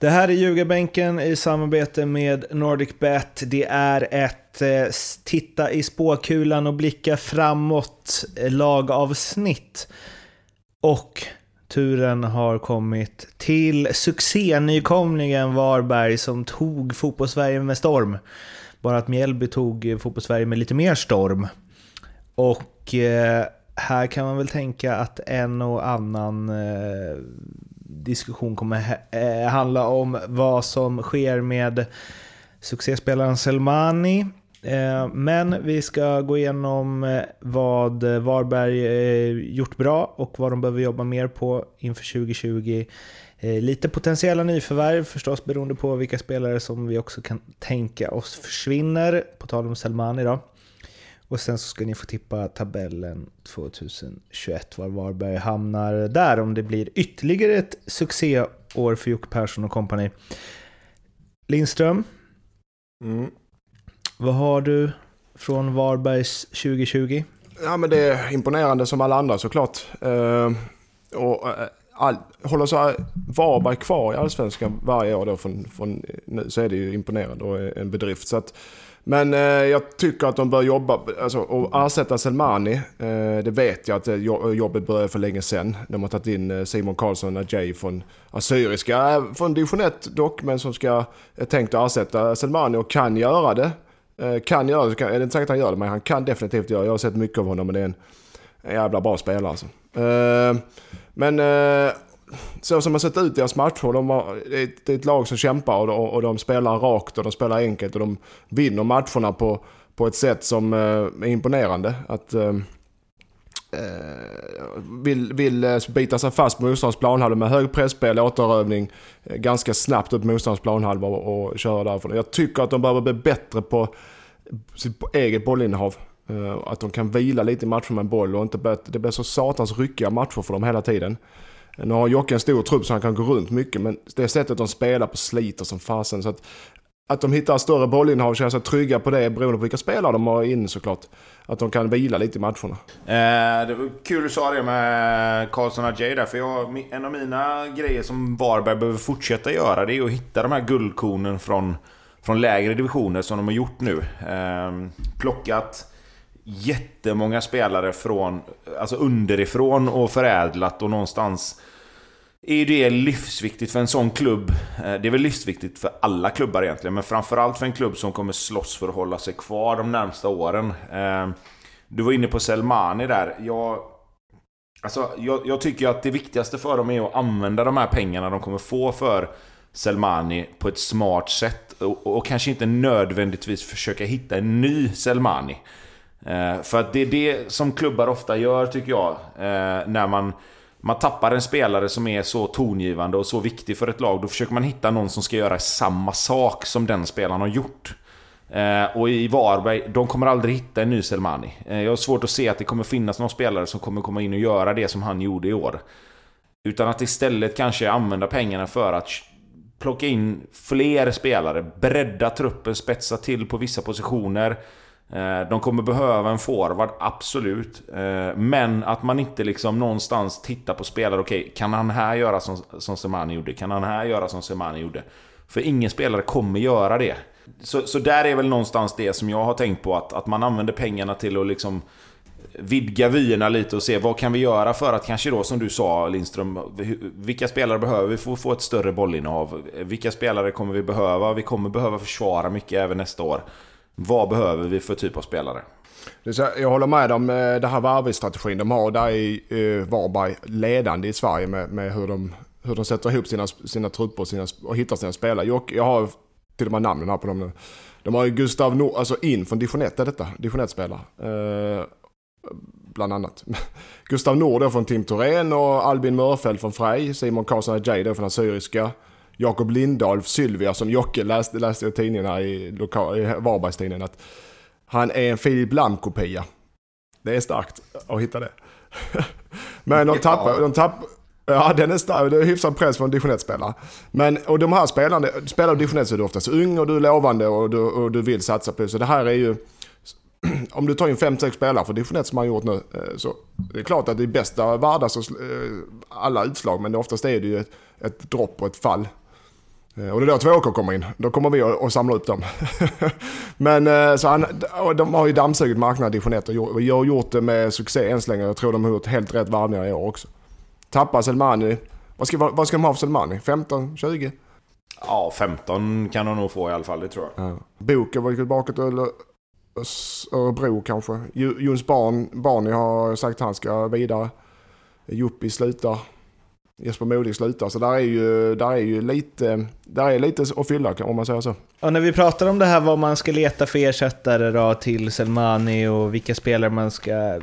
Det här är Ljugarbänken i samarbete med NordicBet. Det är ett eh, titta i spåkulan och blicka framåt eh, lagavsnitt. Och turen har kommit till succénykomlingen Varberg som tog fotbollssverige med storm. Bara att Mjällby tog eh, fotbollssverige med lite mer storm. Och eh, här kan man väl tänka att en och annan eh, diskussion kommer eh, handla om vad som sker med succéspelaren Selmani. Eh, men vi ska gå igenom eh, vad Varberg gjort bra och vad de behöver jobba mer på inför 2020. Lite potentiella nyförvärv förstås beroende på vilka spelare som vi också kan tänka oss försvinner, på tal om Selmani då. Och sen så ska ni få tippa tabellen 2021, var Varberg hamnar där, om det blir ytterligare ett succéår för Jocke Persson och kompani. Lindström, mm. vad har du från Varbergs 2020? Ja men det är imponerande som alla andra såklart. Uh, och, uh, all, håller så Varberg kvar i Allsvenskan varje år då från, från nu så är det ju imponerande och en bedrift. Så att, men eh, jag tycker att de bör jobba, alltså och ersätta Selmani, eh, det vet jag att eh, jobbet började för länge sedan. De har tagit in eh, Simon Karlsson Ajay från Assyriska, eh, från division 1 dock, men som ska, är tänkt att ersätta Selmani och kan göra det. Eh, kan göra det, är det inte säkert att han gör det, men han kan definitivt göra det. Jag har sett mycket av honom, men det är en, en jävla bra spelare alltså. Eh, men så som det sett ut i deras matcher, de har, det är ett lag som kämpar och de, och de spelar rakt och de spelar enkelt och de vinner matcherna på, på ett sätt som eh, är imponerande. Att, eh, eh vill, vill eh, bita sig fast på motståndarens planhalva med hög pressspel, återövning, eh, ganska snabbt upp motståndarens planhalva och, och köra därifrån. Jag tycker att de behöver bli bättre på sitt eget bollinnehav. Att de kan vila lite i matcher med en boll och inte det blir så satans ryckiga matcher för dem hela tiden. Nu har Jocke en stor trupp så han kan gå runt mycket men det sättet de spelar på sliter som fasen. Så att, att de hittar större bollinnehav och känner sig trygga på det beroende på vilka spelare de har in såklart. Att de kan vila lite i matcherna. Eh, det var kul du sa det med Karlsson och Jay där. För jag, en av mina grejer som Varberg behöver fortsätta göra det är att hitta de här guldkornen från, från lägre divisioner som de har gjort nu. Eh, plockat jättemånga spelare från, alltså underifrån och förädlat och någonstans är det livsviktigt för en sån klubb. Eh, det är väl livsviktigt för alla klubbar egentligen, men framförallt för en klubb som kommer slåss för att hålla sig kvar de närmsta åren. Eh, du var inne på Selmani där. Jag, alltså, jag, jag tycker att det viktigaste för dem är att använda de här pengarna de kommer få för Selmani på ett smart sätt. Och, och kanske inte nödvändigtvis försöka hitta en ny Selmani. Eh, för att det är det som klubbar ofta gör tycker jag. Eh, när man man tappar en spelare som är så tongivande och så viktig för ett lag. Då försöker man hitta någon som ska göra samma sak som den spelaren har gjort. Eh, och i Varberg, de kommer aldrig hitta en ny Selmani. Eh, jag har svårt att se att det kommer finnas någon spelare som kommer komma in och göra det som han gjorde i år. Utan att istället kanske använda pengarna för att plocka in fler spelare, bredda truppen, spetsa till på vissa positioner. Eh, de kommer behöva en forward, absolut. Eh, men att man inte liksom någonstans tittar på spelare. Okej, okay, kan han här göra som, som Semani gjorde? Kan han här göra som Semani gjorde? För ingen spelare kommer göra det. Så, så där är väl någonstans det som jag har tänkt på. Att, att man använder pengarna till att liksom vidga vyerna lite och se vad kan vi göra för att kanske då som du sa Lindström Vilka spelare behöver vi för att få ett större bollinnehav? Vilka spelare kommer vi behöva? Vi kommer behöva försvara mycket även nästa år. Vad behöver vi för typ av spelare? Jag håller med om eh, den här varvstrategin de har. Där är eh, Varberg ledande i Sverige med, med hur, de, hur de sätter ihop sina, sina trupper och, sina, och hittar sina spelare. Jag, jag har till och med namnen här på dem nu. De har ju Gustav Nord, alltså in från division 1 är detta, division 1-spelare. Eh, bland annat. Gustav Nord från Tim Thorén och Albin Mörfeld från Frej. Simon Karlsson Ajay från Assyriska. Jakob Lindahl, Sylvia, som Jocke läste, läste i tidningarna i, i Varbergstidningen, att han är en Filip Lam-kopia. Det är starkt att hitta det. Men de tappar, de tappar, ja den är stark, det är hyfsad press från division 1-spelare. Men, och de här spelarna, spelar division 1 så är du oftast ung och du är lovande och du, och du vill satsa på det. Så det här är ju, om du tar in 5-6 spelare för division 1 som man har gjort nu. eh, Så det är klart att det är bästa värda så, eh, alla utslag. Men oftast är det ju ett, ett dropp och ett fall. Eh, Och det är då två åker kommer in. Då kommer vi att att samla upp dem. Men eh, så han, och de har ju dammsugit marknaden i division 1 och och jag har gjort det med succé än så länge. Jag tror de har gjort helt rätt värvningar i år också. Tappa Selmani. Vad ska, vad ska de ha för Selmani? 15? 20? Ja, 15 kan de nog få i alla fall, det tror jag. Ja. Boken var ju tillbaka till Öre- Örebro kanske. Jons barn, Barney har sagt att han ska vidare. Juppi slutar. Jesper Modig slutar. Så där är ju, där är ju lite, där är lite att fylla om man säger så. Och när vi pratar om det här vad man ska leta för ersättare då till Selmani och vilka spelare man ska eh,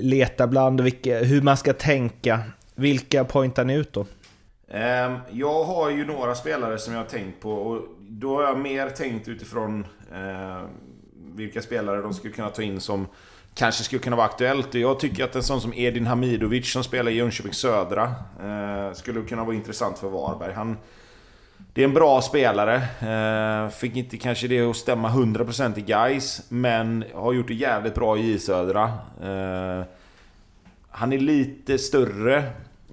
leta bland och vilka, hur man ska tänka. Vilka pointar ni ut då? Ehm, Jag har ju några spelare som jag har tänkt på och då har jag mer tänkt utifrån eh, vilka spelare de skulle kunna ta in som kanske skulle kunna vara aktuellt. Jag tycker att en sån som Edin Hamidovic som spelar i Jönköping Södra eh, skulle kunna vara intressant för Varberg. Han, det är en bra spelare. Eh, fick inte kanske det att stämma 100% i guys men har gjort det jävligt bra i J Södra. Eh, han är lite större.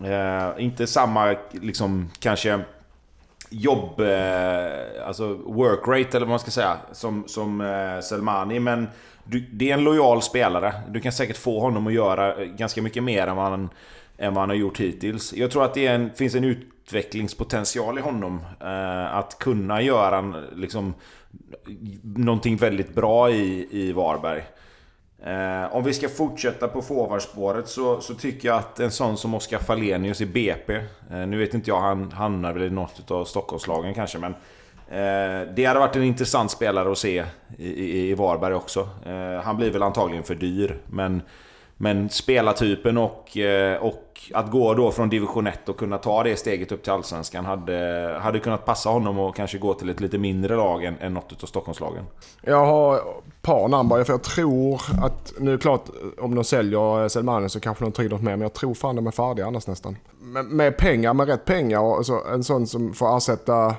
Eh, inte samma, liksom, kanske jobb... Eh, alltså work rate eller vad man ska säga, som, som eh, Selmani. Men du, det är en lojal spelare. Du kan säkert få honom att göra eh, ganska mycket mer än vad han, än vad han har gjort hittills. Jag tror att det en, finns en utvecklingspotential i honom. Eh, att kunna göra en, liksom, någonting väldigt bra i, i Varberg. Eh, om vi ska fortsätta på forwardspåret så, så tycker jag att en sån som Oskar Falenius i BP. Eh, nu vet inte jag, han hamnar väl i något av Stockholmslagen kanske men... Eh, det hade varit en intressant spelare att se i, i, i Varberg också. Eh, han blir väl antagligen för dyr men... Men spelartypen och, eh, och att gå då från division 1 och kunna ta det steget upp till Allsvenskan hade, hade kunnat passa honom och kanske gå till ett lite mindre lag än, än något av Stockholmslagen. Jag har ett par namn bara, för jag tror att, nu är det klart om de säljer eh, Selmani så kanske de tar in något mer, men jag tror fan de är färdiga annars nästan. Med, med pengar, med rätt pengar, och så, en sån som får ersätta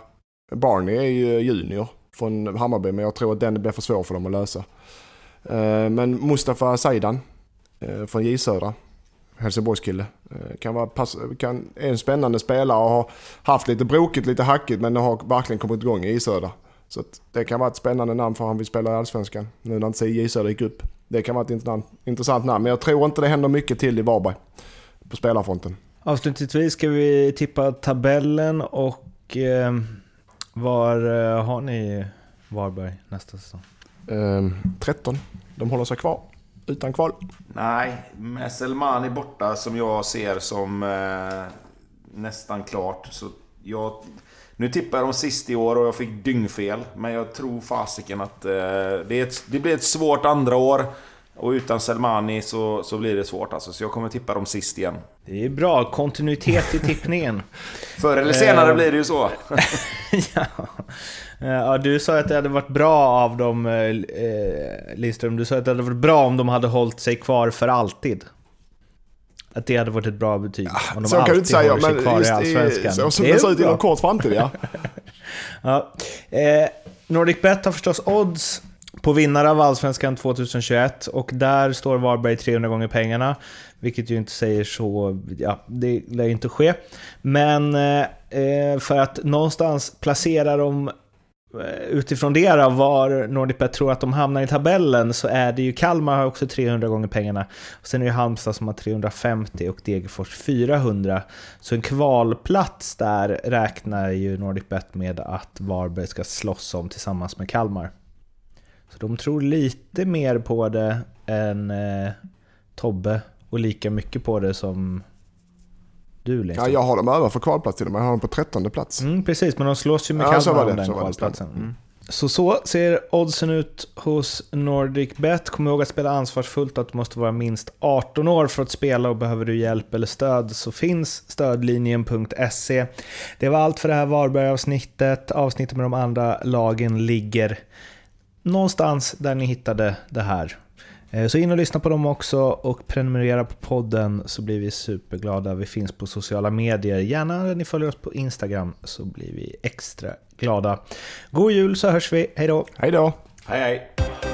Barney är ju junior från Hammarby, men jag tror att den blir för svår för dem att lösa. Eh, men Mustafa Saidan från J Södra, Helsingborgskille, eh, kan vara pass, kan, är en spännande spelare och har haft lite brokigt, lite hackigt, men har verkligen kommit igång i J Södra. Så det kan vara ett spännande namn för han vill spela i Allsvenskan. Nu när inte J Södra gick upp. Det kan vara ett intressant, namn. Men jag tror inte det händer mycket till i Varberg. På spelarfronten. Avslutningsvis ska vi tippa tabellen och eh, var eh, har ni Varberg nästa säsong? Ehm, 13. De håller sig kvar. Utan kval. Nej, med Selmani borta som jag ser som eh, nästan klart. Så jag, nu tippar jag dem sist i år och jag fick dyngfel. Men jag tror fasiken att eh, det, är ett, det blir ett svårt andra år. Och utan Selmani så, så blir det svårt alltså. Så jag kommer tippa dem sist igen. Det är bra, kontinuitet i tippningen. Förr eller senare Eh. blir det ju så. ja. ja, du sa att det hade varit bra av dem, eh, Lindström. Du sa att det hade varit bra om de hade hållit sig kvar för alltid. Att det hade varit ett bra betyg. Om de så kan du inte säga. Men kvar just i Allsvenskan. i, så som Det ser ut bra. inom kort framtid ja. Ja. Eh, Nordic Bet har förstås odds på vinnare av Allsvenskan 2021 och där står Varberg 300 gånger pengarna. Vilket ju inte säger så, ja det lär ju inte ske. Men eh, eh för att någonstans placera dem eh, utifrån det då, var Nordicbet tror att de hamnar i tabellen så är det ju Kalmar har också 300 gånger pengarna. Och sen är det Halmstad som har 350 och Degerfors 400. Så en kvalplats där räknar ju Nordicbet med att Varberg ska slåss om tillsammans med Kalmar. Så de tror lite mer på det än eh, Tobbe och lika mycket på det som du ja. Lindström. Jag har dem över för kvalplats till och med. Jag har dem på 13 plats. Mm, precis, men de slåss ju med Ja, Kalmar om den så kvalplatsen. Mm. Så så ser oddsen ut hos Nordic Bet. Kom ihåg att spela ansvarsfullt att du måste vara minst 18 år för att spela och behöver du hjälp eller stöd så finns stödlinjen.se. Det var allt för det här Varberg-avsnittet. Avsnittet med de andra lagen ligger någonstans där ni hittade det här. Eh, Så in och lyssna på dem också och prenumerera på podden så blir vi superglada. Vi finns på sociala medier. Gärna när ni följer oss på Instagram så blir vi extra glada. God jul så hörs vi. Hej då! Hej då! Hej hej!